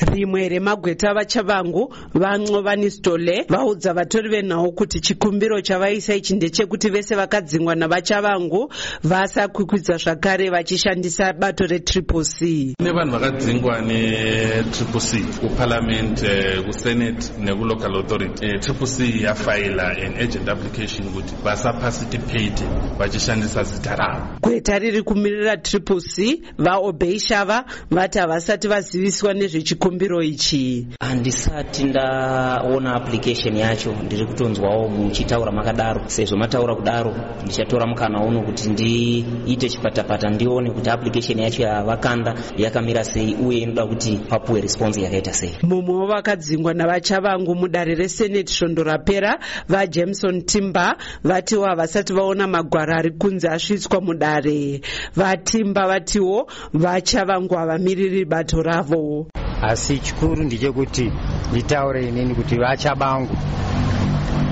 rimwe remagweta vachavangu vanxovani stole vaudza vatori venhau kuti chikumbiro chavaisa ichi ndechekuti vese vakadzingwa navachavangu vasakwikwidza zvakare vachishandisa bato retriple c. Kune vanhu vakadzingwa netriple c kuparliament eh, kusenate nekulocal authority. Eh, triple c yafaila an agent application kuti vasaparticipate vachishandisa zita ravo. Gweta riri kumirira triple c vaobei shava vati havasati vaziviswa nezvechikumbiro ichi. Handisati ndaona application yacho ndiri kutonzwawo muchitaura makadaro. Sezvo mataura kudaro ndichatora mukana uno kuti ndiite chipatapata ndione kuti application yacho yavakanda yakamira sei uye inoda kuti papuwe response yakaita sei. Mumwewo vakadzingwa navachavangu mudare reseneti svondo rapera vajameson timber vatiwo havasati vaona magwara ari kunze asvitswa mudare. Vatimba vatiwo vachavangu havamiriri bato ravo asi chikuru ndechekuti nditaure inini kuti vachabangu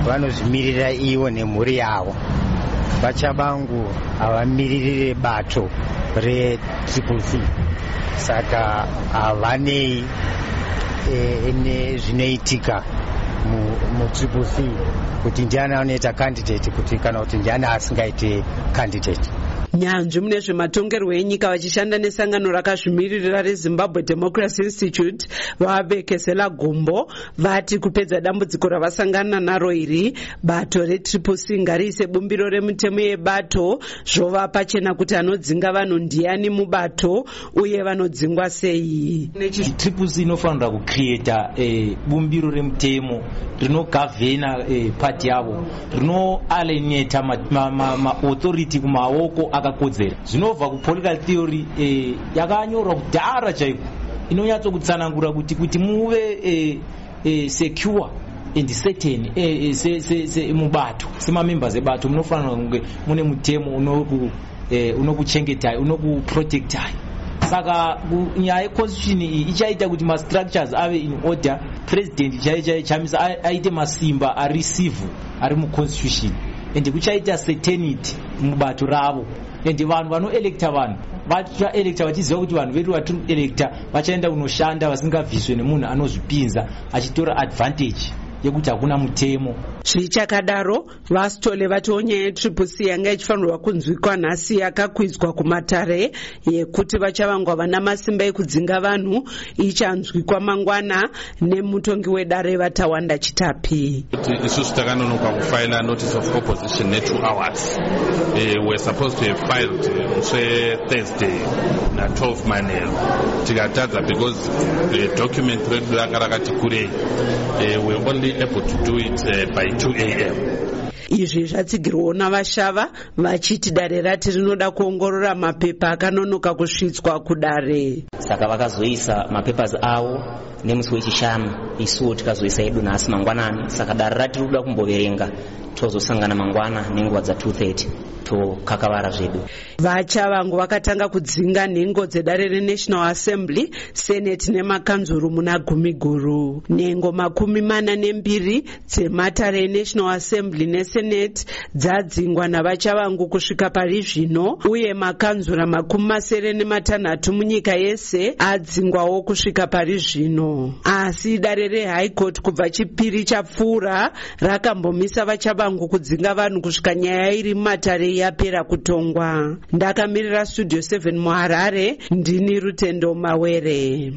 vanozvimirira ivo nemhuri yavo vachabangu havamiriri bato retriple c. Saka havanei e, nezvinoitika mutriple c kuti ndiani anoita candidate kuti kana kuti ndiani asingaite candidate nyanzvi mune zvematongerwo enyika vachishanda nesangano rakazvimiririra rezimbabwe democracy institute vavekesela gombo vati kupedza dambudziko ravasangana naro iri bato retriple c ngariise bumbiro remutemo yebato zvova pachena kuti anodzinga vanhu ndiani mubato uye vanodzingwa sei. Triple c inofanira kucreata eh, bumbiro remutemo rinogavhena eh, pati yavo. Rinoalineta maauthority ma, ma kumaoko akakodzera. Zvinobva kupolitical theory eh, yakanyorwa kudhara chaiko? Inonyatsokutsanangura kuti kuti muve eh, eh, secure and certain eh, eh, se, se, se, mubato semamembers ebato. Munofanira kunge mune mutemo unokuchengetai eh, unokuprotectai saka nyaya yeconstitution iyi ichaita kuti mastructures ave in order. President chai chai chamisa aite masimba areceive ari muconstitution. Ende kuchaita certainty mubato ravo. Ende vanhu vanoelecta vanhu vachaelecta vachiziva kuti vanhu vedu vatiri kuelecta vachaenda kunoshanda vasingabviswe nemunhu anozvipinza achitora advantage yekuti hakuna mutemo. Zvichakadaro vastole vatiwo nyaya yetriple c yanga ichifanirwa kunzwikwa nhasi yakakwidzwa kumatare yekuti vachavangwa vana masimba ekudzinga vanhu ichanzwikwa mangwana nemutongi wedare vatawanda chitapi. Isusu takanonoka kufaila notice of opposition ne2 hours. Uh, were supposed to have filed swethursday na12 manero tikatadza because uh, document redu ranga rakati kurei. Uh, were only able to do it uh, by 2 am izvi zvatsigirwawo navashava vachiti dare rati rinoda kuongorora mapepa akanonoka kusvitswa kudare saka vakazoisa mapepers avo nemusi wechishanu isuwo tikazoisa edu nhasi mangwanani. Saka dare rati rikuda kumboverenga tozosangana mangwana nenguva dza230 tokakavara zvedu. Vachavangu vakatanga kudzinga nhengo dzedare renational assembly senate nemakanzuru muna gumi guru nhengo makumi mana nembiri dzematare enational assembly nesenate dzadzingwa navachavangu kusvika pari zvino uye makanzura makumi masere nematanhatu munyika yese adzingwawo kusvika pari zvino. Asi dare rehigh court kubva chipiri chapfuura rakambomisa vachavangu kudzinga vanhu kusvika nyaya iri mumatare yapera kutongwa. Ndakamirira studio 7 muharare ndini rutendo mawere